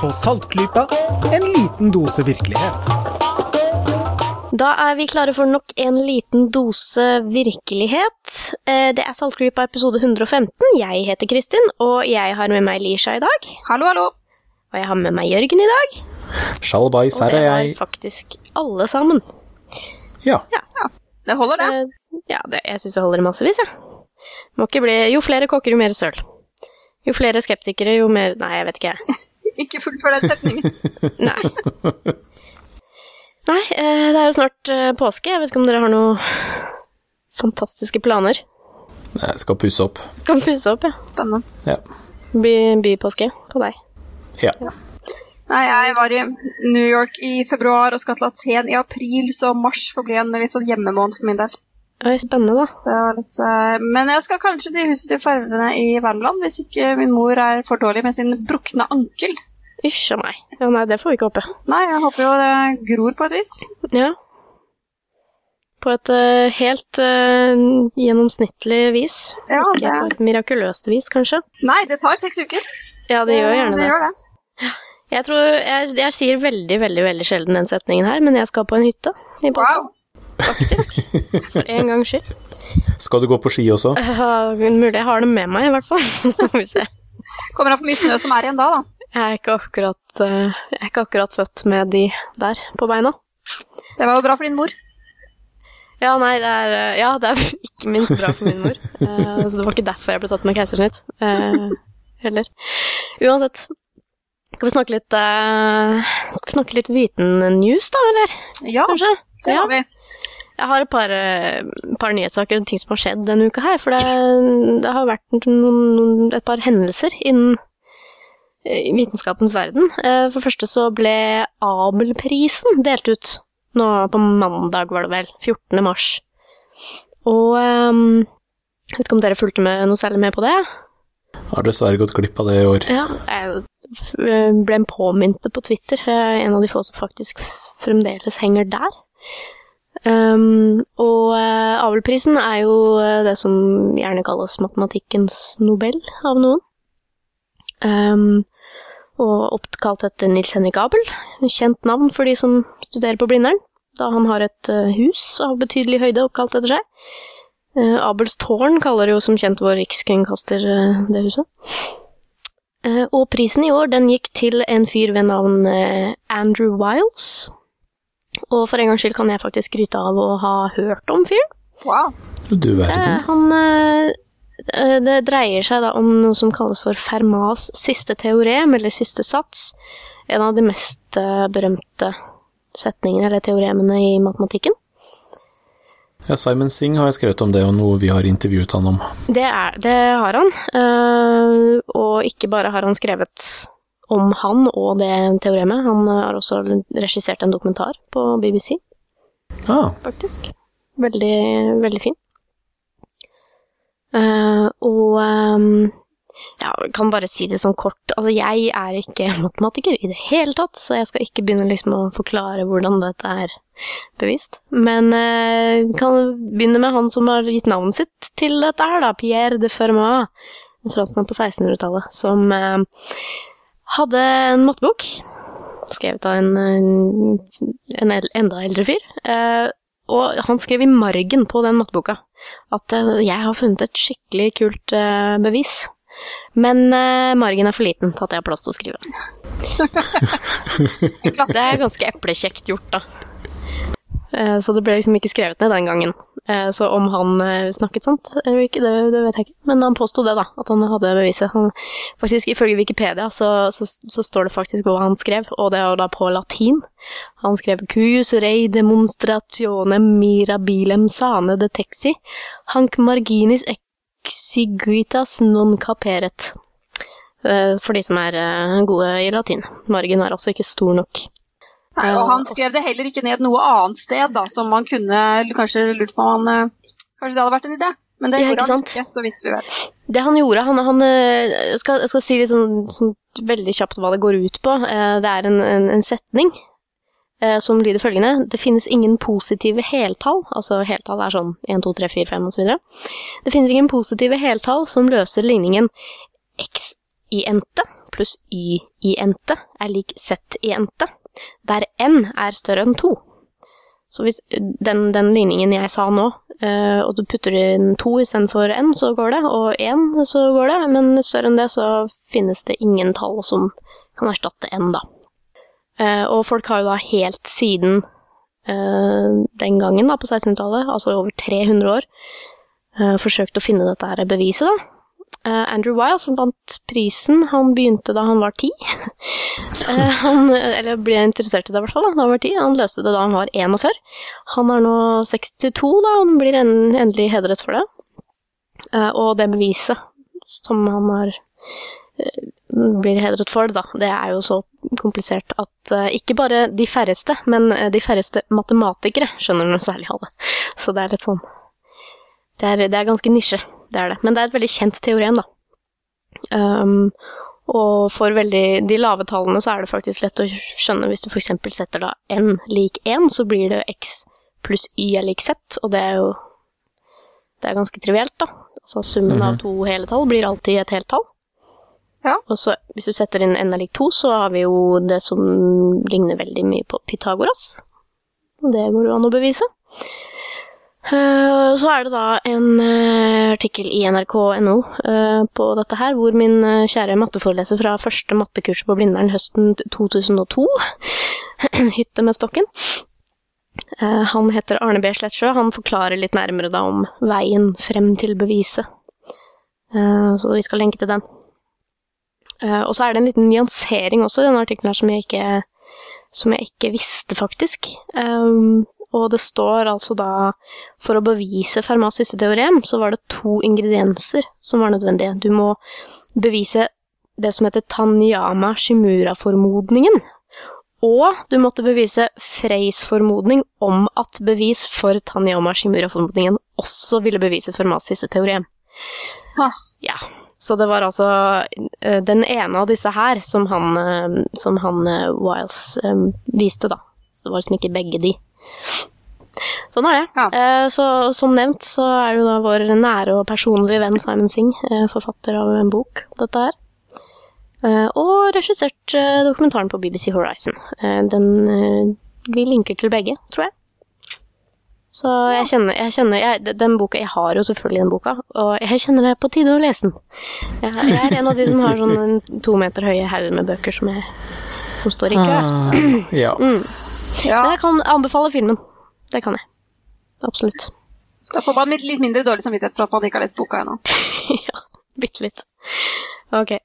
på Saltklypa, en liten dose virkelighet. Da er vi klare for nok en liten dose virkelighet. Eh, Det er Saltklypa episode 115. Jeg heter Kristin, og jeg har med meg Lisha i dag. Hallo, hallo. Og jeg har med meg Jørgen i dag. Sjalbais, Og det er har faktisk alle sammen. Ja. Det holder, det. Eh, Ja, det, jeg syns det holder massevis, jeg. Må ikke bli Jo flere kokker, jo mer søl. Jo flere skeptikere, jo mer Nei, jeg vet ikke, jeg. Ikke fullfør den setningen. Nei. Nei, eh, det er jo snart eh, påske. Jeg vet ikke om dere har noen fantastiske planer. Jeg skal pusse opp. Skal pusse opp, ja. Spennende. Ja. By, bypåske på deg. ja. Nei, jeg var i New York i februar og skal til Aten i april, så mars får bli en litt sånn hjemmemåned for min del. Oi, spennende, da. Det var litt, eh, men jeg skal kanskje til huset til foreldrene i Värmland hvis ikke min mor er for dårlig med sin brukne ankel. Hysj a meg. Ja, nei, det får vi ikke håpe. Nei, jeg håper jo det gror på et vis. Ja. På et uh, helt uh, gjennomsnittlig vis. Ja, Ikke det, på et mirakuløst vis, kanskje. nei, det tar seks uker. Ja, det gjør gjerne det. det. Gjør det. Jeg tror, jeg, jeg sier veldig, veldig veldig sjelden den setningen her, men jeg skal på en hytte i Boston. Wow. faktisk. For en gangs skyld. Skal du gå på ski også? Uh, mulig jeg har det med meg, i hvert fall. Så får vi se. Kommer an på hvor mye snø som er igjen da, da. Jeg er ikke akkurat, eh, er ikke akkurat født med de der på beina. Det var jo bra for din mor. Ja, nei, det er, eh, ja, det er ikke minst bra for min mor. Eh, så det var ikke derfor jeg ble tatt med keisersnitt heller. Uansett. Skal vi snakke litt, skal vi snakke litt Viten-news, da, eller? Ja, Kanskje? det har vi. Jeg har et par, par nyhetssaker og ting som har skjedd denne uka her. For det, det har vært noen, noen, et par hendelser innen eh, vitenskapens verden. Eh, For det første så ble Abelprisen delt ut nå på mandag, var det vel. 14. mars. Og eh, jeg vet ikke om dere fulgte med noe særlig med på det? Har dessverre gått glipp av det i år. Ja, jeg ble ble påminte på Twitter. Er en av de få som faktisk fremdeles henger der. Um, og Abelprisen er jo eh, det som gjerne kalles matematikkens nobel av noen. Um, og oppkalt etter Nils Henrik Abel, kjent navn for de som studerer på Blindern, da han har et eh, hus av betydelig høyde oppkalt etter seg. Eh, Abels tårn kaller jo som kjent vår rikskringkaster eh, det huset. Eh, og prisen i år den gikk til en fyr ved navn Andrew Wiles. Og for en gangs skyld kan jeg faktisk skryte av å ha hørt om fyren. Wow. Du verden. han Det dreier seg da om noe som kalles for Fermats siste teorem, eller siste sats. En av de mest eh, berømte setningene eller teoremene i matematikken. Ja, Simon Singh har skrevet om det, og noe vi har intervjuet han om. Det, er, det har han. eh, og ikke bare har han skrevet om han og det teoremet, han har også regissert en dokumentar på BBC, Ah, faktisk. Veldig, veldig fin. Eh, og ehm, ja, jeg kan bare si det sånn kort. Altså, jeg er ikke matematiker i det hele tatt, så jeg skal ikke begynne liksom å forklare hvordan dette er bevist. Men eh, kan begynne med han som har gitt navnet sitt til dette her, da. Pierre de Fermat. En franskmann på 1600-tallet som eh, hadde en mattebok skrevet av en, en, en enda eldre fyr. Eh, og han skrev i margen på den matteboka at eh, jeg har funnet et skikkelig kult eh, bevis. Men eh, margen er for liten til at jeg har plass til å skrive. Det er ganske eplekjekt gjort, da. Eh, så det ble liksom ikke skrevet ned den gangen. Eh, så om han eh, snakket sant eller ikke, det, det vet jeg ikke. Men han påsto det, da. At han hadde beviset. Han, faktisk Ifølge Wikipedia så, så, så står det faktisk hva han skrev, og det er jo da på latin. Han skrev 'Cuius rei demonstratione mirabilem sane detexi, hanc marginis exiguitas non caperet'. For de som er gode i latin. Margen er altså ikke stor nok. Nei, og han skrev det heller ikke ned noe annet sted, da, som man kunne kanskje lurt på om han eh, Kanskje det hadde vært en idé? Men det Ja, gjorde han ikke, så vidt vi vet. Det han gjorde Han, han eh, jeg skal, jeg skal si litt sånn, sånn veldig kjapt hva det går ut på. Eh, Det er en, en, en setning som lyder følgende Det finnes ingen positive heltall. Altså heltall er sånn 1, 2, 3, 4, 5 osv. Det finnes ingen positive heltall som løser ligningen x i ente pluss y i ente er lik z i ente, der n er større enn 2. Så hvis den, den ligningen jeg sa nå, uh, og du putter inn 2 istedenfor n, så går det, og 1 så går det, men større enn det så finnes det ingen tall som kan erstatte n, da. Uh, og folk har jo da helt siden uh, den gangen, da, på 1600-tallet, altså over 300 år, forsøkt å finne dette her beviset, da. Eh, Andrew Weil, som vant prisen, han begynte da han var ti. Eh, han, eller ble interessert i det, i hvert fall. da han var 10. Han løste det da han var 41. Han er nå 62, da, han blir en, endelig hedret for det. Eh, og det beviset som han har blir hedret for, da, det er jo så komplisert at uh, ikke bare de færreste, men de færreste matematikere skjønner noe særlig av det. Så det er litt sånn Det er, det er ganske nisje det er det. Men det er et veldig kjent teorem, da. Um, og for veldig de lave tallene så er det faktisk lett å skjønne hvis du f.eks. setter da n lik 1, så blir det x pluss y er lik z, og det er jo det er ganske trivielt, da. Altså summen mm -hmm. av mhm. to hele tall blir alltid et helt tall. Ja. Og så hvis du setter inn n er lik 2, så har vi jo det som ligner veldig mye på Pythagoras. Og det går jo an å bevise. Uh, så er det da en uh, artikkel i nrk.no uh, på dette her, hvor min kjære matteforeleser fra første mattekurs på Blindern høsten 2002, hytte med stokken, han heter Arne B. Slettsjø. Han forklarer litt nærmere da om veien frem til beviset. så vi skal lenke til den. og så er det en liten nyansering også i denne artikkelen som som jeg ikke visste, faktisk. Og det står altså da For å bevise Fermats siste teorem, så var det to ingredienser som var nødvendige. Du må bevise det som heter Tanyama Shimura-formodningen. Og du måtte bevise Freys formodning om at bevis for Tanyama Shimura-formodningen også ville bevise Fermats siste teorem. Ha. Ja. Så det var altså eh, den ene av disse her som han, eh, som han eh, Wiles viste, da. Så det var liksom ikke begge de. Sånn er det. Ja. Eh, så som nevnt så er det jo da vår nære og personlige venn Simon Singh, eh, forfatter av en bok om dette her. Eh, og regissert dokumentaren på BBC Horizon. Den Vi linker til begge, tror jeg. Så jeg kjenner, jeg kjenner jeg, Den boka Jeg har jo selvfølgelig den boka, og jeg kjenner det er på tide å lese den. Jeg, jeg er en av de som har sånn to meter høye hauger med bøker som, jeg, som står i kø. Ah, ja. Mm. Ja. Men jeg kan anbefale filmen. Det kan jeg. Absolutt. Da får man litt mindre dårlig samvittighet for at man ikke har lest boka ennå. ja, bitte litt. Ok.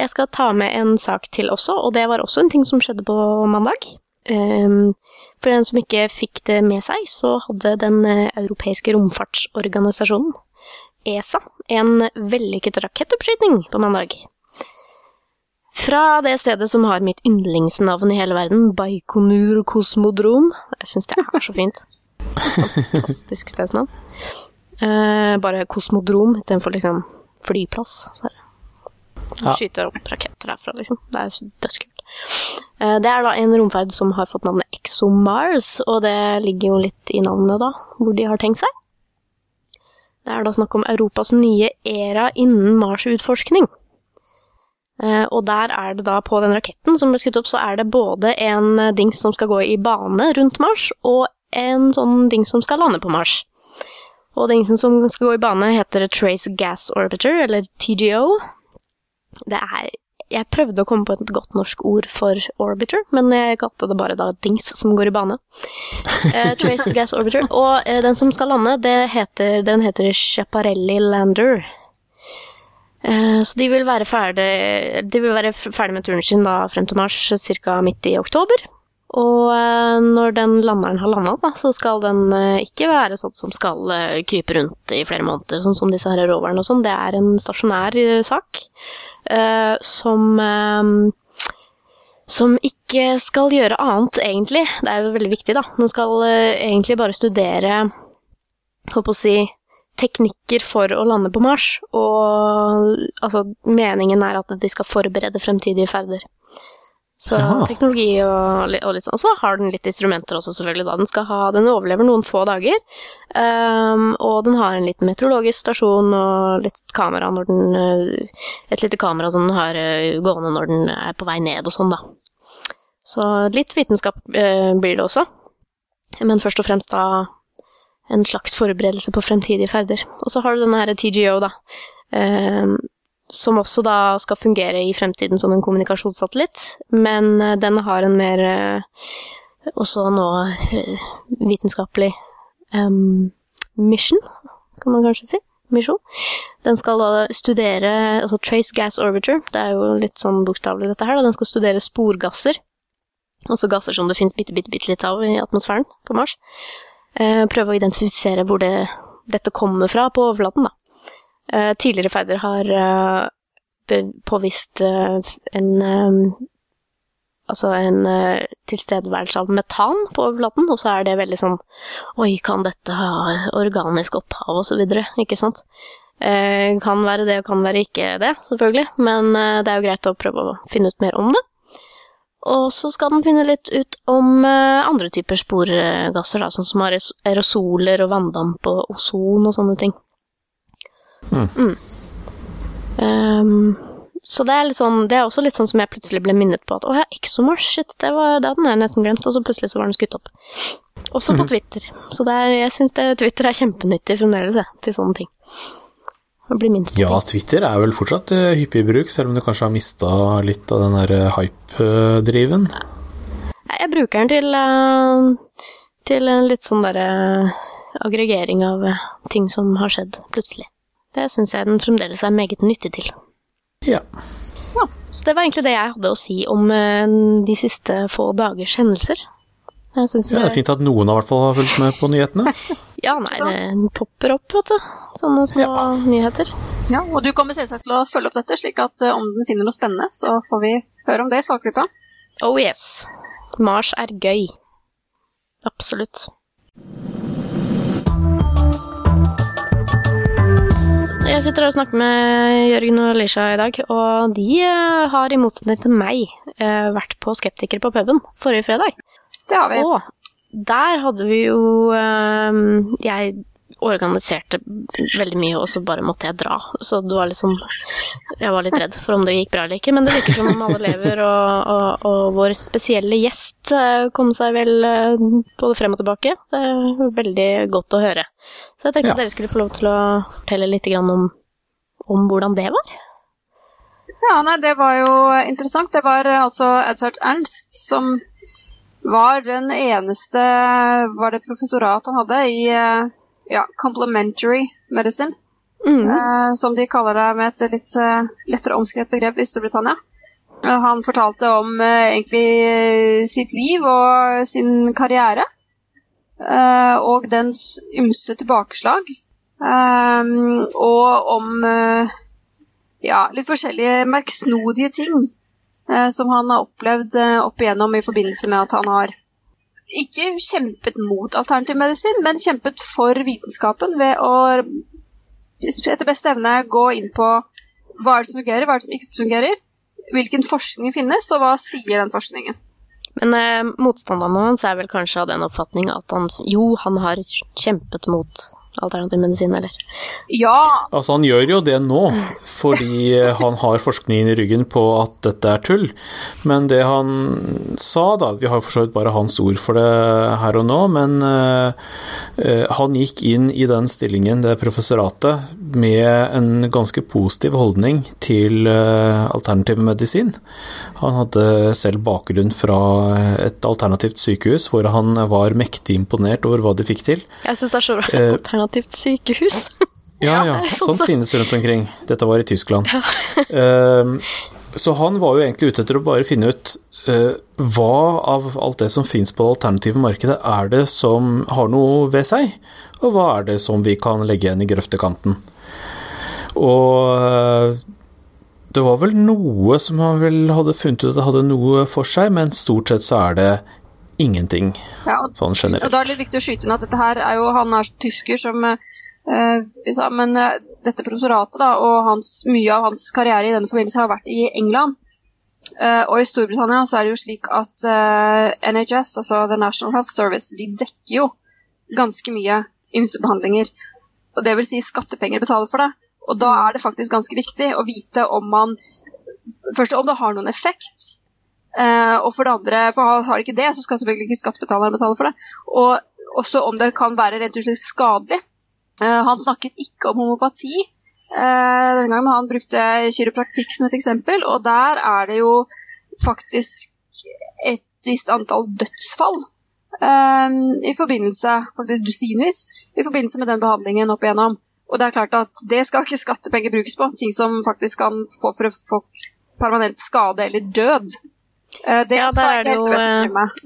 Jeg skal ta med en sak til også, og det var også en ting som skjedde på mandag. Um, for den som ikke fikk det med seg, så hadde Den eh, europeiske romfartsorganisasjonen ESA en vellykket rakettoppskyting på mandag. Fra det stedet som har mitt yndlingsnavn i hele verden, Baikonur Kosmodrom. Jeg syns det er så fint. Fantastisk stedsnavn. Eh, bare kosmodrom istedenfor liksom flyplass. Så ja. Skyter opp raketter derfra, liksom. Det er dødskult. Eh, det er da en romferd som har fått navnet ExoMars, og det ligger jo litt i navnet, da, hvor de har tenkt seg. Det er da snakk om Europas nye æra innen Mars-utforskning. Eh, og der er det da, på den raketten som ble skutt opp, så er det både en eh, dings som skal gå i bane rundt Mars, og en sånn dings som skal lande på Mars. Og dingsen som skal gå i bane, heter Trace Gas Orbiter, eller TGO. Det er jeg prøvde å komme på et godt norsk ord for orbiter, men jeg kalte det bare da dings som går i bane. Uh, Trace Gas Orbiter. Og uh, den som skal lande, heter, den heter Schiaparelli Lander. Eh, så de vil ferdig, de vil være ferdig med turen sin da frem til mars, ca. midt i oktober. Og når den landeren har landa, så skal den ikke være sånn som skal krype rundt i flere måneder, sånn som disse her roverne og sånn. Det er en stasjonær sak. Uh, som um, som ikke skal gjøre annet, egentlig. Det er jo veldig viktig, da. Den skal uh, egentlig bare studere Håper å si teknikker for å lande på Mars. Og altså, meningen er at de skal forberede fremtidige ferder. Så Jaha. teknologi og, og litt sånn. Og så har den litt instrumenter også, selvfølgelig. da. Den, skal ha, den overlever noen få dager. Um, og den har en liten meteorologisk stasjon og litt kamera når den eh, Et lite kamera som den har eh, gående når den er på vei ned og sånn, da. Så litt vitenskap uh, blir det også. Men først og fremst da en slags forberedelse på fremtidige ferder. Og så har du denne her TGO, da. ehm, som også da skal fungere i fremtiden som en kommunikasjonssatellitt, men eh, den har en mer eh, også nå eh, vitenskapelig um, mission, kan man kanskje si. Misjon. Den skal da studere altså Trace Gas Orbiter, det er jo litt sånn bokstavelig dette her, da. den skal studere sporgasser. Altså gasser som det finnes bitte, bitte, bitte litt av i atmosfæren på Mars. Prøve å identifisere hvor det, dette kommer fra på overflaten, da. Eh, tidligere ferder har eh, påvist eh, en Altså en tilstedeværelse av metan på overflaten, og så er det veldig sånn Oi, kan dette ha organisk opphav, og så videre, ikke sant? Kan være det og kan være ikke det, selvfølgelig, men det er jo greit å prøve å finne ut mer om det. Og så skal den finne litt ut om andre typer sporgasser, da, sånn som aeros- aerosoler og vanndamp og ozon og sånne ting. Mm. Ehm, så det er, litt sånn, det er også litt sånn som jeg plutselig ble minnet på at å ja, ExoMars, shit, det, var, det hadde jeg nesten glemt, og så plutselig så var den skutt opp. Også på Twitter. Så det er, jeg syns Twitter er kjempenyttig fremdeles, jeg, til sånne ting. Ja, Twitter er vel fortsatt eh, hyppig i bruk, selv om du kanskje har mista litt av den der eh, hype-driven. Jeg bruker den til, eh, til en litt sånn derre aggregering av ting som har skjedd plutselig. Det syns jeg den fremdeles er meget nyttig til. Ja. Så det var egentlig det jeg hadde å si om eh, de siste få dagers hendelser. Jeg ja, det er fint at noen i hvert fall har fulgt med på nyhetene. Ja, nei, det popper opp, vet du. Sånne små Ja. nyheter. Ja, og du kommer selvsagt til å følge opp dette, slik at eh, om den finner noe spennende, så får vi høre om det i Saltklypa. Oh yes. Mars er gøy. Absolutt. Jeg sitter og snakker med Jørgen og Lisha i dag, og de eh, har i motsetning til meg eh, vært på Skeptikere på puben forrige fredag. Det har vi. Og der hadde vi jo eh, Jeg organiserte veldig mye, og så bare måtte jeg dra. Så det var litt sånn Jeg var litt redd for om det gikk bra eller ikke, men det virker som om alle lever, og, og, og vår spesielle gjest eh, kom seg vel eh, både frem og tilbake. Det er veldig godt å høre. Så jeg tenkte Ja. at dere skulle få lov til å fortelle litt om, om hvordan det var. Ja, nei, det var jo interessant. Det var eh, altså Edzard Ernst som var den eneste Var det professorat han hadde i ja, complementary medicine, Mm. eh, som de kaller det med et litt eh, lettere omskrevet begrep i Storbritannia. Eh, Han fortalte om egentlig sitt liv og sin karriere, eh, og dens ymse tilbakeslag. Og om ja, litt forskjellige merksnodige ting eh, som han har opplevd opp igjennom i forbindelse med at han har ikke kjempet mot alternativ medisin, men kjempet for vitenskapen ved å etter beste evne gå inn på hva er det som fungerer, hva er det som ikke fungerer, hvilken forskning finnes, og hva sier den forskningen. Men eh, motstanderen hans er vel kanskje av den oppfatning at han jo, han har kjempet mot alternativ medisin, eller? Ja, Altså, han gjør jo det nå, fordi han har forskningen i ryggen på at dette er tull. Men det han sa, da Vi har for så vidt bare hans ord for det her og nå, men uh, han gikk inn i den stillingen, det professoratet, med en ganske positiv holdning til eh, alternativ medisin. Han hadde selv bakgrunn fra et alternativt sykehus, hvor han var mektig imponert over hva de fikk til. Jeg syns det er så bra. Eh, Alternativt sykehus. Ja, ja, sånt finnes rundt omkring. Dette var i Tyskland. Ehm, så han var jo egentlig ute etter å bare finne ut eh, hva av alt det som finnes på det alternative markedet, er det som har noe ved seg, og hva er det som vi kan legge igjen i grøftekanten. Og eh, det var vel noe som han vel hadde funnet ut at hadde noe for seg, men stort sett så er det ingenting, ja og, sånn og da er det viktig å skyte inn at dette her er jo Han er tysker som eh, Men eh, dette professoratet da, og hans, mye av hans karriere i denne forbindelse har vært i England. Uh, og i Storbritannia så er det jo slik at uh, NHS, altså The National Health Service, de dekker jo ganske mye ymsebehandlinger. Og det vil si skattepenger betaler for det. Og da er det faktisk ganske viktig å vite om man Først om det har noen effekt. eh, og for det andre, for har det ikke det, så skal selvfølgelig ikke skattebetaleren betale for det. Og også om det kan være rett og slett skadelig. Eh, han snakket ikke om homopati. Eh, denne gangen han brukte kiropraktikk som et eksempel, og der er det jo faktisk et visst antall dødsfall i forbindelse, faktisk dusinvis, i forbindelse med den behandlingen opp igjennom. Og det er klart at det skal ikke skattepenger brukes på, ting som faktisk kan få for folk permanent skade eller død. Eh, det Ja, der er det jo.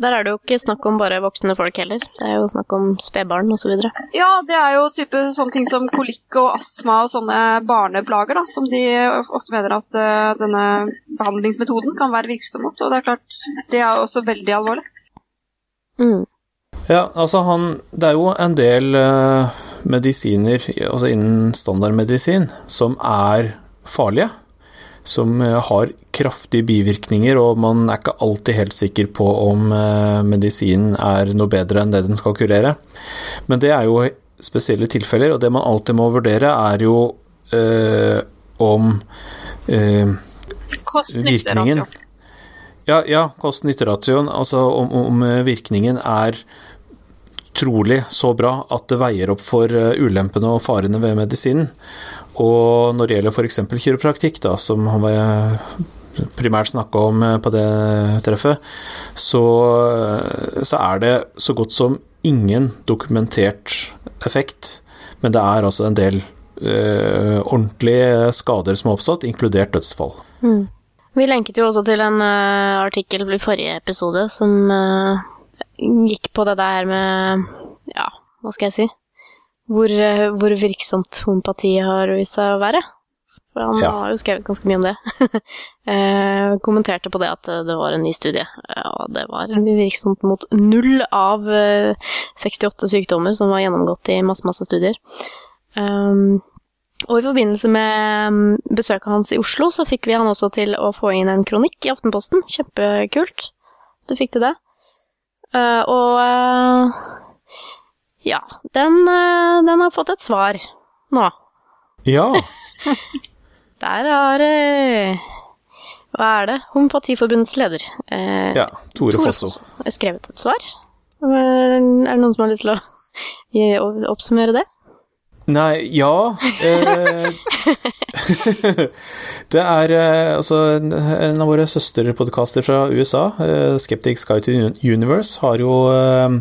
Der er det jo ikke snakk om bare voksne folk heller. Det er jo snakk om spedbarn osv. Ja, det er jo type sånne ting som kolikk og astma og sånne barneplager, da, som de ofte mener at uh, denne behandlingsmetoden kan være virksom mot. Og det er klart, det er også veldig alvorlig. Mm. Ja, altså han Det er jo en del eh, medisiner, altså innen standardmedisin, som er farlige. Som eh, har kraftige bivirkninger, og man er ikke alltid helt sikker på om eh, medisinen er noe bedre enn det den skal kurere. Men det er jo spesielle tilfeller, og det man alltid må vurdere, er jo øh, om øh, virkningen ja, ja kost-nytte-ratioen. Altså om, om virkningen er trolig så bra at det veier opp for eh, ulempene og farene ved medisinen. Og når det gjelder f.eks. kiropraktikk, da, som han var primært snakka om eh, på det treffet, så, eh, så er det så godt som ingen dokumentert effekt. Men det er altså en del øh, ordentlige skader som har oppstått, inkludert dødsfall. Mm. Vi lenket jo også til en uh, artikkel i forrige episode som eh, gikk på det der med Ja, hva skal jeg si? Hvor, eh, hvor virksomt homopati har vist seg å være. For han Ja. har jo skrevet ganske mye om det. eh, kommenterte på det at eh, det var en ny studie, og det var virksomt mot null av eh, 68 sykdommer som var gjennomgått i masse, masse studier. Um, og i forbindelse med mm, besøket hans i Oslo, så fikk vi han også til å få inn en kronikk i Aftenposten. Kjempekult. Du fikk til det. Eh, og eh, ja, den, eh, den har fått et svar nå. Ja, Der har Hva er det? Homopatiforbundets leder. eh, ja Tore Tore Fosso. har skrevet et svar. Er det noen som har lyst til å oppsummere det? Nei, ja eh, Det er eh, altså en, av våre søsterpodkaster fra USA, eh, Skeptics Guide to Universe, har jo eh,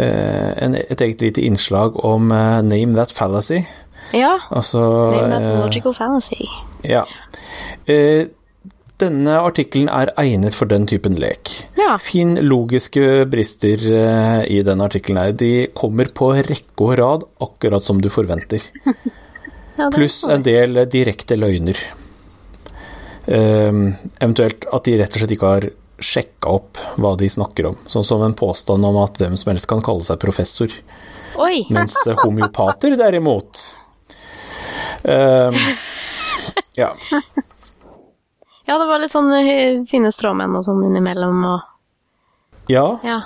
eh, en, et eget lite innslag om eh, Name That Fallacy. Ja. Altså Name that logical fallacy. Ja. Eh, denne artikkelen er egnet for den typen lek. Ja. Finn logiske brister eh, i den artikkelen her. De kommer på rekke og rad, akkurat som du forventer. Ja, Pluss en del direkte løgner. Um, eventuelt at de rett og slett ikke har sjekka opp hva de snakker om. Sånn som en påstand om at hvem som helst kan kalle seg professor. Oi! Mens eh, homeopater derimot um, Ja. Ja, det var litt sånn eh, fine stråmenn og sånn innimellom og ja. Ja.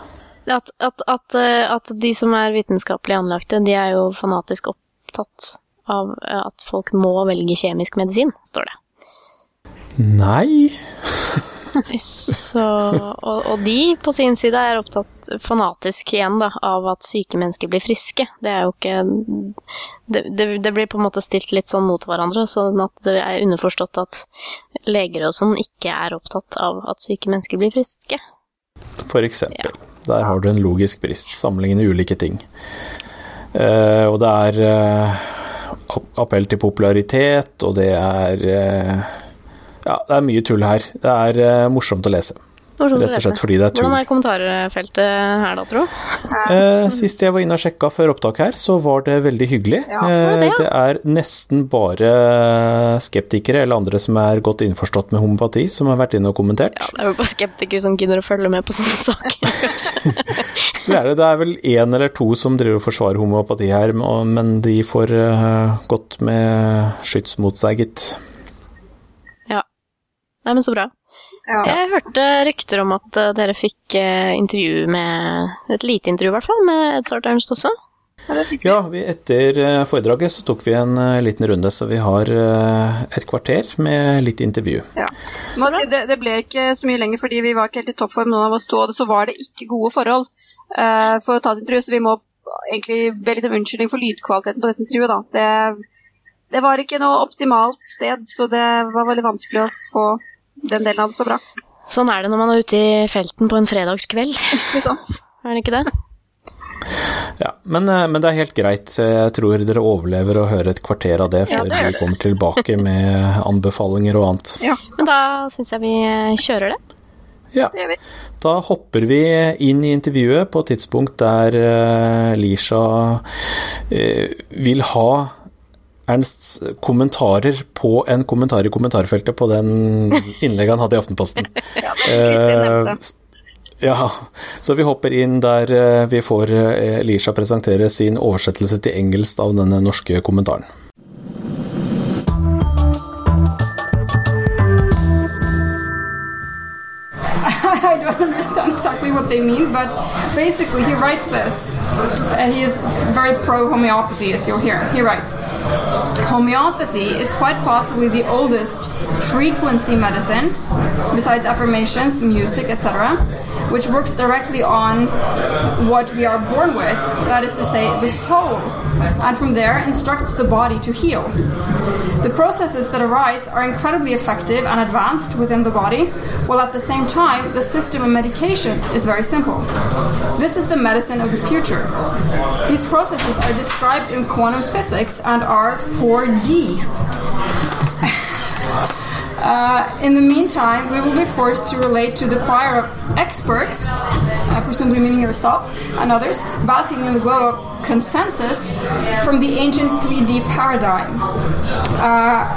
At, at, at, eh, at de som er vitenskapelig anlagte, de er jo fanatisk opptatt av eh, at folk må velge kjemisk medisin, står det. Nei Så, og, og de på sin side er opptatt fanatisk igjen da, av at syke mennesker blir friske. Det er jo ikke det, det, det blir på en måte stilt litt sånn mot hverandre, sånn at det er underforstått at leger og sånn ikke er opptatt av at syke mennesker blir friske. For eksempel. Der har du en logisk brist. Sammenligne ulike ting. Uh, og det er uh, appell til popularitet, og det er uh, Ja, det er mye tull her. Det er morsomt å lese. Morsomt Rett og slett fordi det er tull. Hvordan er kommentarfeltet her da, tro? Eh, sist jeg var inne og sjekka før opptak her, så var det veldig hyggelig. Ja, var det Eh, ja? det er nesten bare skeptikere eller andre som er godt innforstått med homopati, som har vært inne og kommentert. Ja, det er jo bare skeptikere som gidder å følge med på sånne saker. Det er det. Det er vel én eller to som driver og forsvarer homopati her, men de får godt gått med skyts mot seg, gitt. ja. Nei, men så bra. Ja. Jeg hørte rykter om at eh, dere fikk eh, intervju med Et lite intervju, i hvert fall, med Edzard Ernst også. Ja, vi, etter eh, foredraget så tok vi en liten runde, så vi har et kvarter med litt intervju. Ja. Men det, det ble ikke så mye lenger fordi vi var ikke helt i toppform, noen av oss to, og så var det ikke gode forhold eh, for å ta et intervju, så vi må egentlig be litt om unnskyldning for lydkvaliteten på dette intervjuet. Da. Det, det var ikke noe optimalt sted, så det var veldig vanskelig å få den delen av det så bra. Sånn er det når man er ute i felten på en fredagskveld. Er det ikke det? Ja, men, eh, men det er helt greit. Jeg tror dere overlever å høre et kvarter av det Ja, før det vi kommer tilbake med anbefalinger og annet. Men da syns jeg vi eh, kjører det. Ja, da hopper vi inn i intervjuet på et tidspunkt der eh, Lisha vil ha Ernsts kommentarer på en kommentar i kommentarfeltet på den innlegget han hadde i Aftenposten. Ja, Eh. Ja, så vi hopper inn der eh, vi får eh, Elisha presentere sin oversettelse til engelsk av denne norske kommentaren. What they mean, but basically he writes this. Uh, he is very pro homeopathy, as you'll hear. He writes Homeopathy is quite possibly the oldest frequency medicine, besides affirmations, music, etc., which works directly on what we are born with, that is to say, the soul, and from there instructs the body to heal. The processes that arise are incredibly effective and advanced within the body, while at the same time, the system of medications is very simple. This is the medicine of the future. These processes are described in quantum physics and are 4D. Uh, in the meantime, we will be forced to relate to the choir of experts, uh, presumably meaning yourself and others, basking in the glow of consensus from the ancient 3D paradigm. Uh,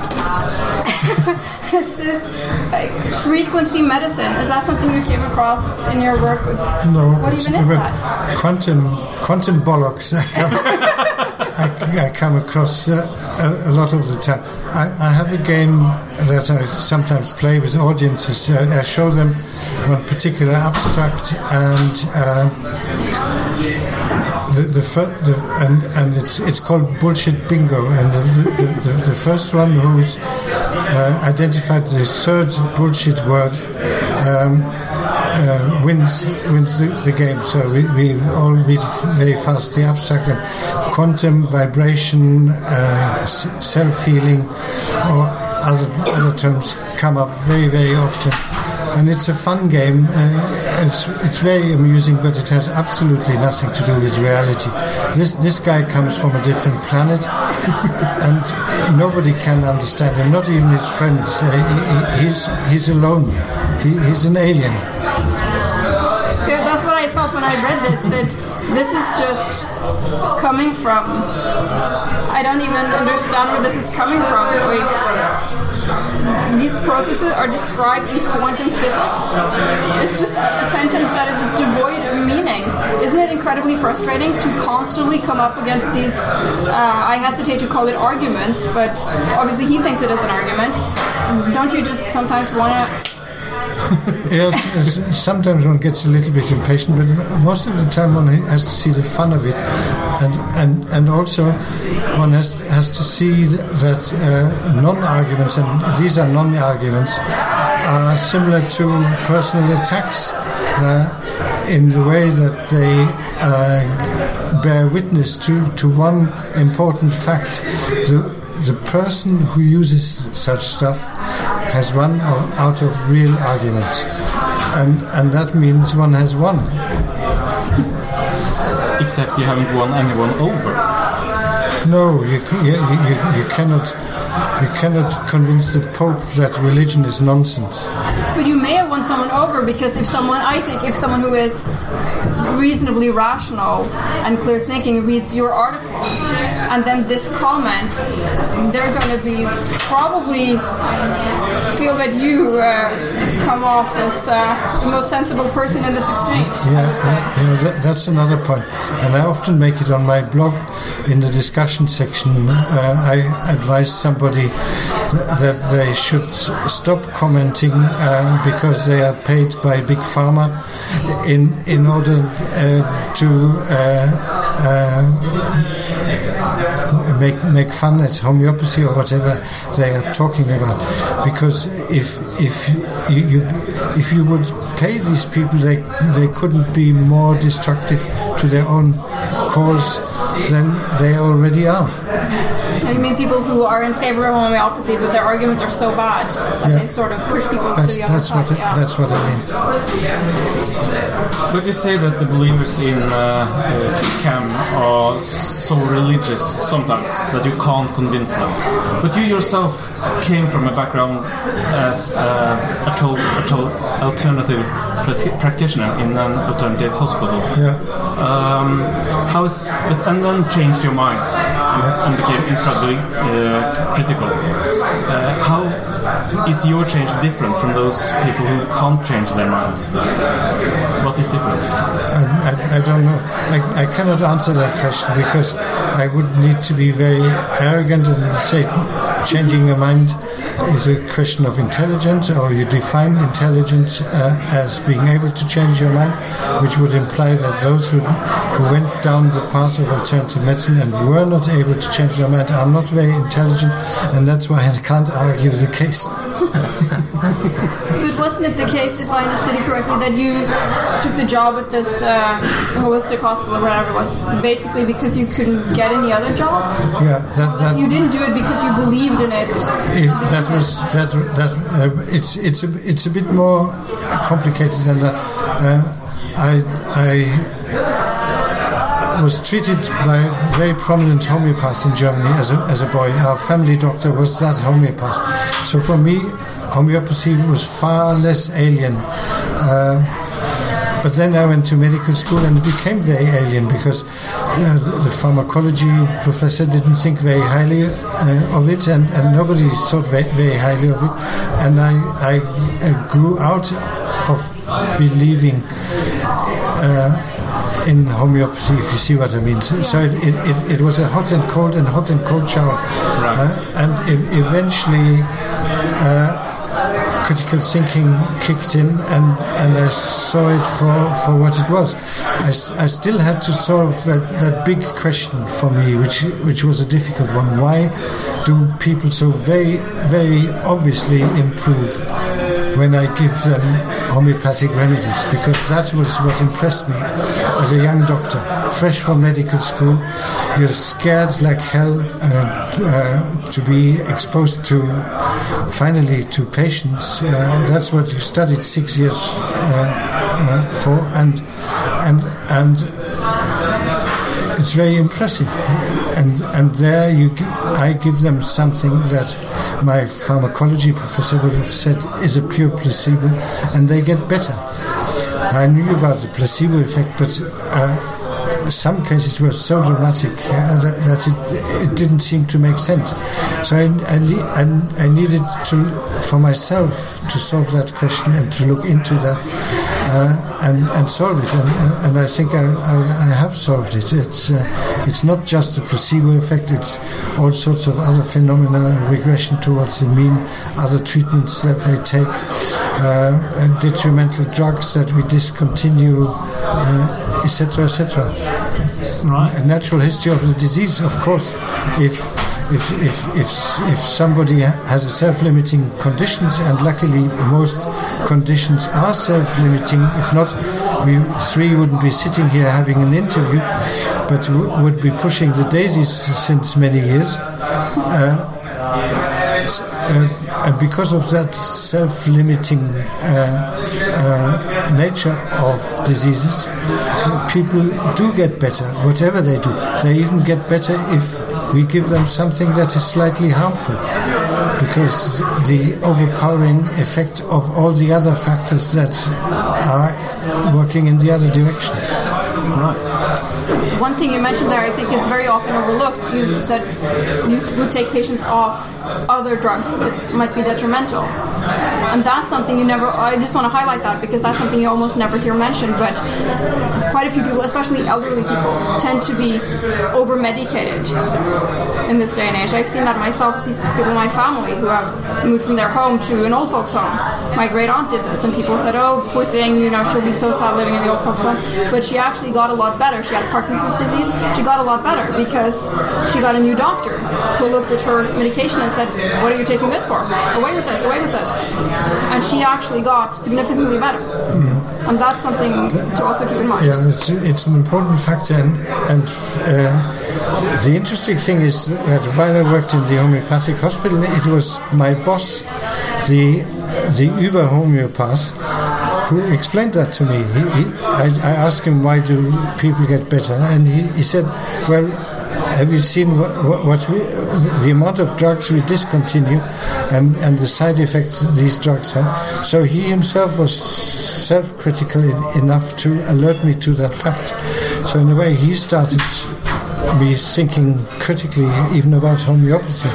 is this uh, frequency medicine? Is that something you came across in your work? With, No, What even is that? Quantum, quantum bollocks. I, I come across uh, a, a lot of the time. I, I have a game that I sometimes play with audiences. Uh, I show them one particular abstract, and uh, the, the, the and, and it's it's called bullshit bingo. And the, the, the, first one who's uh, identified the third bullshit word. Um, uh, wins wins the, the game. So we, we all read very fast the abstract and quantum vibration, uh, self healing, or other other terms come up very very often. And it's a fun game. Uh, it's it's very amusing, but it has absolutely nothing to do with reality. This this guy comes from a different planet, and nobody can understand him. Not even his friends. Uh, he, he- he's he's alone. He, he's an alien. I felt when I read this. That this is just coming from. I don't even understand where this is coming from. Like these processes are described in quantum physics. It's just a sentence that is just devoid of meaning. Isn't it incredibly frustrating to constantly come up against these? Uh, I hesitate to call it arguments, but obviously he thinks it is an argument. Don't you just sometimes want to? Yes, sometimes one gets a little bit impatient, but most of the time one has to see the fun of it, and and and also one has has to see that uh, non-arguments, and these are non-arguments, are similar to personal attacks uh, in the way that they uh, bear witness to to one important fact: the the person who uses such stuff has one of, out of real arguments, and and that means one has won. Except you haven't won anyone over. No, you, you, you, you cannot you cannot convince the Pope that religion is nonsense. But you may have won someone over because if someone, I think, if someone who is reasonably rational and clear thinking reads your article, and then this comment, they're going to be probably feel that you uh, come off as uh, the most sensible person in this exchange. Yeah, yeah, that, that's another point. And I often make it on my blog in the discussion section. Uh, I advise somebody th- that they should stop commenting uh, because they are paid by Big Pharma in, in order uh, to uh, make, make fun at homeopathy or whatever they are talking about. Because if, if, you, you, if you would pay these people, they, they couldn't be more destructive to their own cause than they already are. I mean, people who are in favor of homeopathy, but their arguments are so bad that Yeah. they sort of push people That's, to the other that's, side. what, yeah. that's what I mean. But you say that the believers in uh, uh, CAM are so religious sometimes that you can't convince them. But you yourself came from a background as uh, a, tol- a tol- alternative practi- practitioner in an alternative hospital. Yeah. Um, how's but, and then changed your mind and became incredibly uh, critical. Uh, how is your change different from those people who can't change their mind? What is different? I, I, I don't know. I, I cannot answer that question because I would need to be very arrogant and say changing your mind is a question of intelligence, or you define intelligence uh, as being able to change your mind, which would imply that those who, who went down the path of alternative medicine and were not able to change their mind are not very intelligent, and that's why I can't argue the case. But wasn't it the case, if I understood you correctly, that you took the job at this uh, holistic hospital or whatever it was, basically because you couldn't get any other job? Yeah, that, that, You didn't do it because you believed in it. It, that was that that uh, it's it's a it's a bit more complicated than that. Um, I I was treated by a very prominent homeopath in Germany as a, as a boy. Our family doctor was that homeopath. So for me, homeopathy was far less alien. Uh, but then I went to medical school and it became very alien because uh, the, the pharmacology professor didn't think very highly uh, of it and, and nobody thought very, very highly of it. And I, I, uh grew out of believing uh, in homeopathy, if you see what I mean. So, so it, it, it, it was a hot and cold and hot and cold shower. Uh, and e- eventually, uh, critical thinking kicked in and, and I saw it for, for what it was. I, s- I still had to solve that, that big question for me, which, which was a difficult one. Why do people so very, very obviously improve when I give them homeopathic remedies? Because that was what impressed me as a young doctor, fresh from medical school. You're scared like hell uh, to, uh, to be exposed to, finally, to patients. Uh, that's what you studied six years uh, uh, for, and and and it's very impressive. And and there you, I give them something that my pharmacology professor would have said is a pure placebo, and they get better. I knew about the placebo effect, but. Uh, some cases were so dramatic uh, that, that it, it didn't seem to make sense. So I, I, I, I needed to, for myself, to solve that question and to look into that uh, and, and solve it. And, and I think I, I, I have solved it. It's, uh, it's not just the placebo effect, it's all sorts of other phenomena, regression towards the mean, other treatments that they take, uh, and detrimental drugs that we discontinue, uh, etc., etc Right. a natural history of the disease, of course. If if if if, if somebody has a self-limiting conditions, and luckily most conditions are self-limiting. If not, we three wouldn't be sitting here having an interview, but would be pushing the daisies since many years. Uh, uh, and because of that self-limiting uh, uh, nature of diseases, people do get better, whatever they do. They even get better if we give them something that is slightly harmful, because the overpowering effect of all the other factors that are working in the other direction. Right. One thing you mentioned there, I think, is very often overlooked. You said you would take patients off other drugs that might be detrimental, and that's something you never. I just want to highlight that because that's something you almost never hear mentioned. But quite a few people, especially elderly people, tend to be over medicated in this day and age. I've seen that myself with these people in my family who have moved from their home to an old folks home. My great aunt did this, and people said, "Oh, poor thing, you know, she'll be so sad living in the old folks home." But she actually got a lot better. She had Parkinson's disease. She got a lot better because she got a new doctor who looked at her medication and said, "What are you taking this for? Away with this! Away with this!" And she actually got significantly better. And that's something to also keep in mind. Yeah, it's, it's an important factor, and, and uh, the interesting thing is that while I worked in the homeopathic hospital, it was my boss, the the Uber homeopath, who explained that to me. He, he, I, I asked him why do people get better, and he, he said, "Well, have you seen what, what, we, the amount of drugs we discontinue, and and the side effects these drugs have?" So he himself was self-critical enough to alert me to that fact. So in a way, he started me thinking critically even about homeopathy.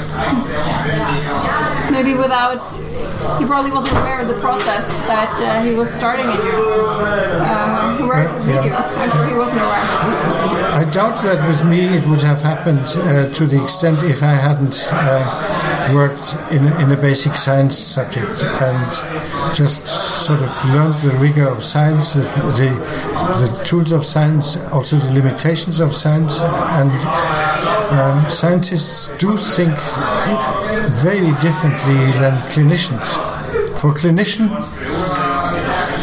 Maybe without, he probably wasn't aware of the process that uh, he was starting in you. Uh, who worked with Yeah. you. I'm sure he wasn't aware. I doubt that with me it would have happened uh, to the extent if I hadn't uh, worked in, a- in a basic science subject and just sort of learned the rigor of science, the, the, the tools of science, also the limitations of science. And um, scientists do think very differently than clinicians. For clinician,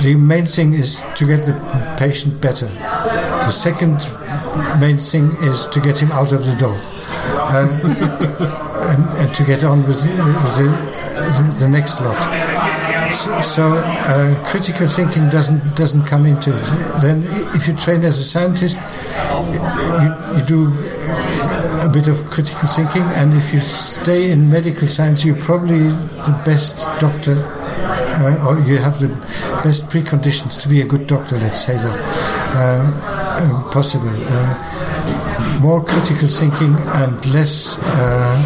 the main thing is to get the patient better. The second main thing is to get him out of the door uh, and, and to get on with, the, with the, the, the next lot. So, so uh, critical thinking doesn't doesn't come into it. Then, if you train as a scientist, you, you do a bit of critical thinking, and if you stay in medical science, you're probably the best doctor uh, or you have the best preconditions to be a good doctor, let's say that, um, um, possible. Uh, more critical thinking and less uh,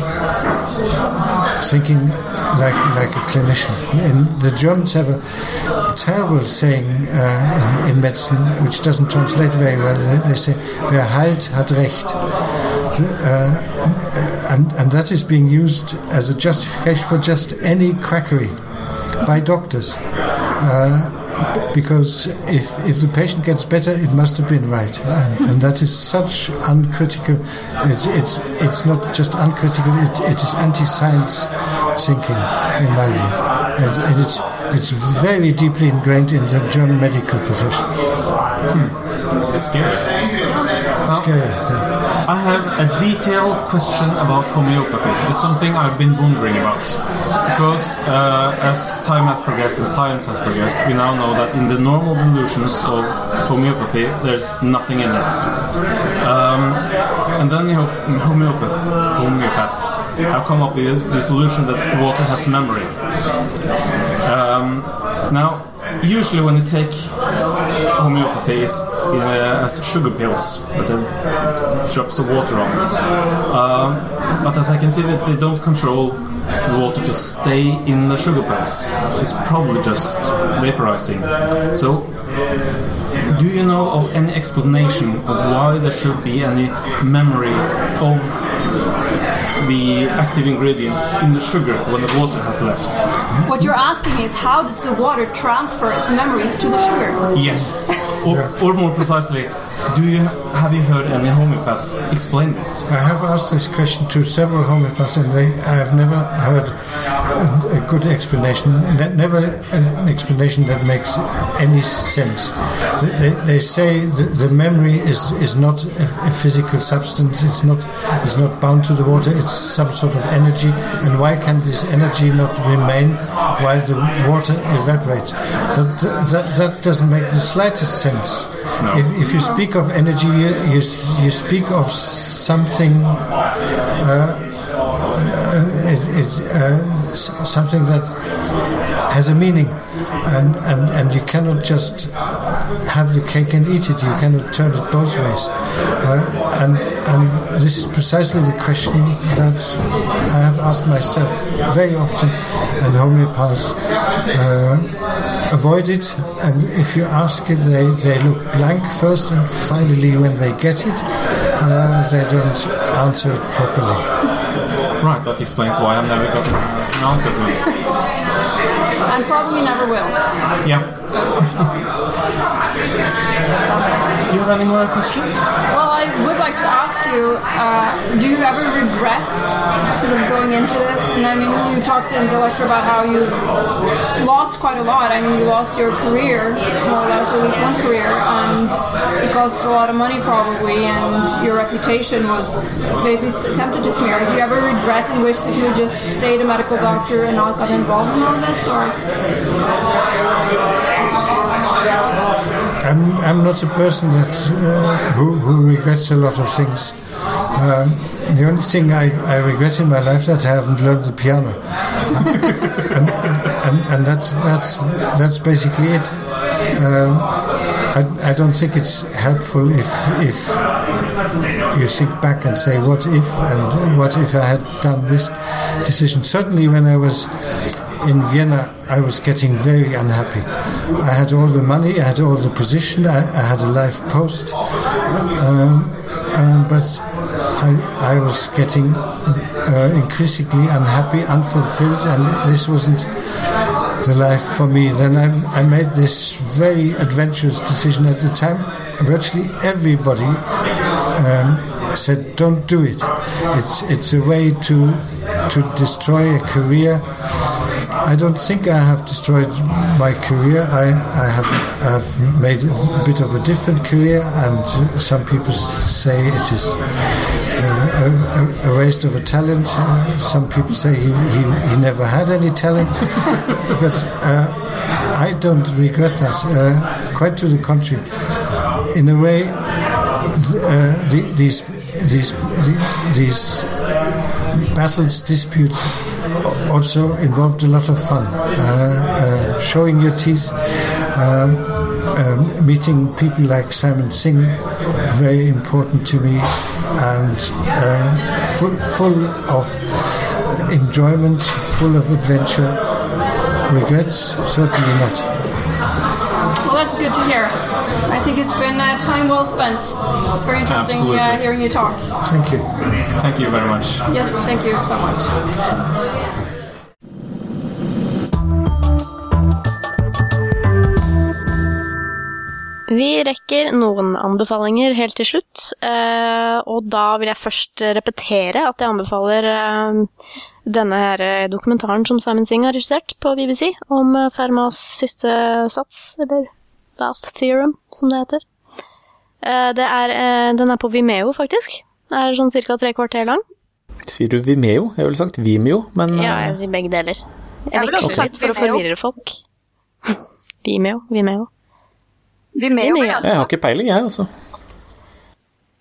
thinking like, like a clinician. And the Germans have a terrible saying uh, in, in medicine, which doesn't translate very well. They, they say, wer heilt, hat recht. Uh, and, and that is being used as a justification for just any quackery by doctors. Uh, because if, if the patient gets better, it must have been right. And, and that is such uncritical, it's, it's, it's not just uncritical, it, it is anti science thinking, in my view. And, and it's, it's very deeply ingrained in the German medical profession. Scary. Scary. yeah. I have a detailed question about homeopathy. It's something I've been wondering about. Because uh, as time has progressed and science has progressed, we now know that in the normal dilutions of homeopathy, there's nothing in it. Um, and then the ho- homeopath, homeopaths have come up with the solution that water has memory. Um, now, usually when you take homeopathy, is as sugar pills a drops of water on. Um, but as I can see that they don't control the water to stay in the sugar pills. It's probably just vaporizing. So, do you know of any explanation of why there should be any memory of the active ingredient in the sugar when the water has left? What you're asking is how does the water transfer its memories to the sugar? Yes. Or, or more precisely, do you have you heard any homeopaths explain this? I have asked this question to several homeopaths, and they, I have never heard a, a good explanation. Never an explanation that makes any sense. They, they, say the, memory is is not a, a physical substance. It's not it's not bound to the water. It's some sort of energy. And why can this energy not remain while the water evaporates? But th- that, that doesn't make the slightest sense. If, if you speak of energy, you, you, speak of something, uh, it, it, uh, something that has a meaning, and, and, and you cannot just have the cake and eat it. You cannot turn it both ways. Uh, and, and this is precisely the question that I have asked myself very often, and homeopaths uh, avoid it. And if you ask it, they, they look blank first, and finally, when they get it, uh, they don't answer it properly. Right, that explains why I've never gotten an answer to it. And probably never will. Yeah. Do you have any more questions? Well, I would like to ask you, uh, do you ever regret sort of going into this? And I mean, you talked in the lecture about how you lost quite a lot. I mean, you lost your career, more or less, least one career, and it cost a lot of money probably, and your reputation was, they at least attempted to smear. Do you ever regret and wish that you had just stayed a medical doctor and not got involved in all this, or? I'm, I'm not a person that uh, who, who regrets a lot of things. Um, the only thing I, I regret in my life that I haven't learned the piano, and, and, and that's that's that's basically it. Um, I, I don't think it's helpful if if you think back and say what if and what if I had done this decision. Certainly, when I was in Vienna, I was getting very unhappy. I had all the money, I had all the position, I, I had a life post, um, um, but I, I was getting uh, increasingly unhappy, unfulfilled, and this wasn't the life for me. Then I, I made this very adventurous decision at the time. Virtually everybody um, said, "Don't do it. It's it's a way to to destroy a career." I don't think I have destroyed my career. I, I have I have made a bit of a different career, and some people say it is uh, a, a, waste of a talent. Uh, some people say he, he, he never had any talent, but uh, I don't regret that. Uh, quite to the contrary. In a way, the, these these these battles, disputes also involved a lot of fun. Uh, uh, showing your teeth, um, um, meeting people like Simon Singh, very important to me, and uh, full, full of enjoyment, full of adventure. Regrets? Certainly not. Well, that's good to hear. I think it's been uh, time well spent. It's very interesting uh, hearing you talk. Thank you. Thank you very much. Yes, thank you so much. Vi rekker noen anbefalinger helt til slutt, eh, og da vil jeg først repetere at jeg anbefaler eh, denne her eh, dokumentaren som Simon Singh har regissert på BBC, om Fermas siste sats, eller Last Theorem, som det heter. Eh, det er, den er på Vimeo, faktisk. Den er sånn ca. tre kvarter lang. Sier du Vimeo? Jeg ville sagt Vimeo, men Ja, jeg sier begge deler. Jeg vil også veksler litt for å forvirre folk. Vimeo, Vimeo. Vimeo. Vimeo. ja. jeg har ikke peiling, jeg, altså.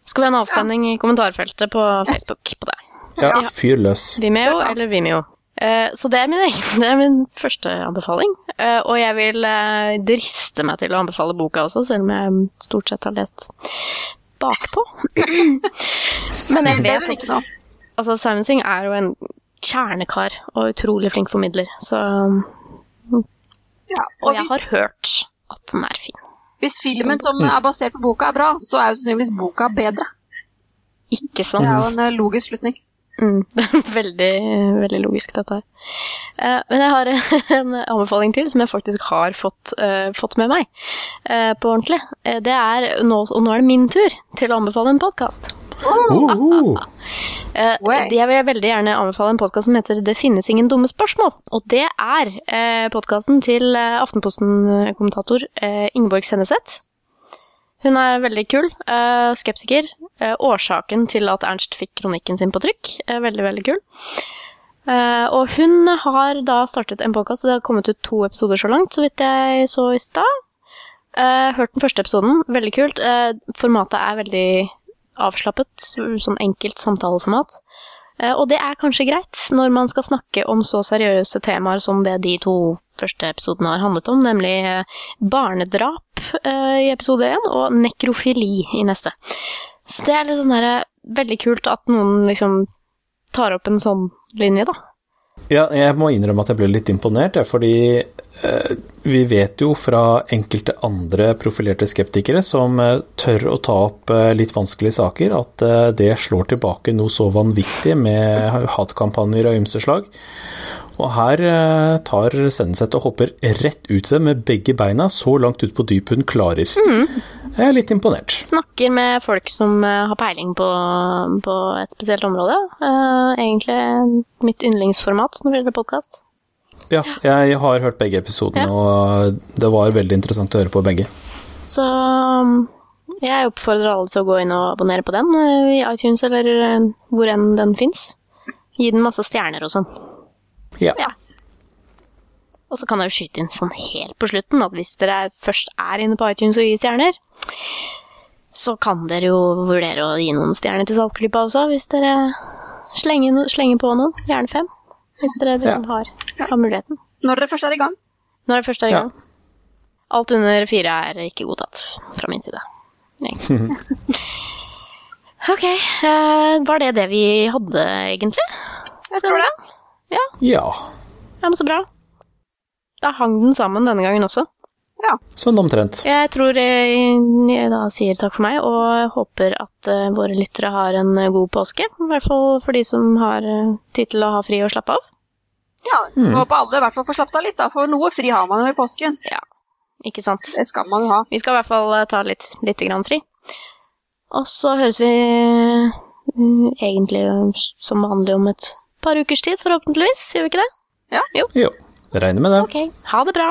Skal vi ha en avstemning i kommentarfeltet på Facebook på det? Ja, fyr løs. Vimeo eller Vimeo? Eh, så det er, min det er min første anbefaling. Eh, og jeg vil eh, driste meg til å anbefale boka også, selv om jeg stort sett har lest bakpå. Men jeg vet ikke noe. Altså, Simon Singh er jo en kjernekar og utrolig flink formidler, så og jeg har hørt at den er fin. Hvis filmen som er basert på boka, er bra, så er jo sannsynligvis boka bedre. Ikke sant. Det er jo en eh, logisk slutning. Mm, er veldig, veldig logisk, dette her. Eh, men jeg har en anbefaling til som jeg faktisk har fått, eh, fått med meg eh, på ordentlig. Det er nå, og nå er det min tur til å anbefale en podkast. Eh, Way. jeg vil veldig gjerne anbefale en podkast som heter Det finnes ingen dumme spørsmål. Og det er eh, podkasten til eh, Aftenposten-kommentator eh, Ingeborg Senneset. Hun er veldig kul. Eh, skeptiker. Årsaken til at Ernst fikk kronikken sin på trykk. Veldig, veldig kul. Uh, og hun har da startet en podkast. Det har kommet ut to episoder så langt, så vidt jeg så i stad. Uh, hørt den første episoden. Veldig kult. Uh, formatet er veldig avslappet. Sånn enkelt samtaleformat. Eh, og det er kanskje greit når man skal snakke om så seriøse temaer som det de to første episodene har handlet om, nemlig eh, barnedrap eh, i episode én, og nekrofili i neste. Så det er litt sånn her, veldig kult at noen liksom tar opp en sånn linje, da. Ja, jeg må innrømme at jeg ble litt imponert, fordi vi vet jo fra enkelte andre profilerte skeptikere som eh, tør å ta opp eh, litt vanskelige saker, at eh, det slår tilbake noe så vanvittig med hatkampanjer av ymse slag. Og her eh, tar Senneset og hopper rett ut i det med begge beina, så langt ut på dypet hun klarer. Jeg er litt imponert. Snakker med folk som eh, har peiling på, på et spesielt område. Eh, egentlig mitt yndlingsformat når det gjelder podkast. Ja, jeg har hørt begge episodene, og det var veldig interessant å høre på begge. Så um, jeg oppfordrer alle til å gå inn og abonnere på den eh, i iTunes eller eh, hvor enn den fins. Gi den masse stjerner og sånn. Ja. Ja. Og så kan jeg jo skyte inn sånn helt på slutten at hvis dere først er inne på iTunes og gir stjerner, så kan dere jo vurdere å gi noen stjerner til Saltklypa også, hvis dere slenger, slenger på noen. Gjerne fem. Hvis dere liksom har, har muligheten. Når dere først er i gang. Når dere først er i Ja. gang. Alt under fire er ikke godtatt fra min side. Ok, eh, var det det vi hadde, egentlig? Jeg tror det. Ja, ja. ja, men så bra. Da hang den sammen denne gangen også. Sånn omtrent. Jeg tror jeg, jeg da sier takk for meg, og håper at eh, våre lyttere har en eh, god påske. I hvert fall for de som har eh, tid til å ha fri og slappe av. Ja, jeg Håper alle i hvert fall får slappet av litt, da, for noe fri har man jo i påsken. Ikke sant? Det skal man jo ha. Vi skal i hvert fall eh, ta litt, litt grann fri. Og så høres vi eh, egentlig eh, som vanlig om et par ukers tid, forhåpentligvis. Gjør vi ikke det? Ja. Jo, regner med det. Ok, ha det bra.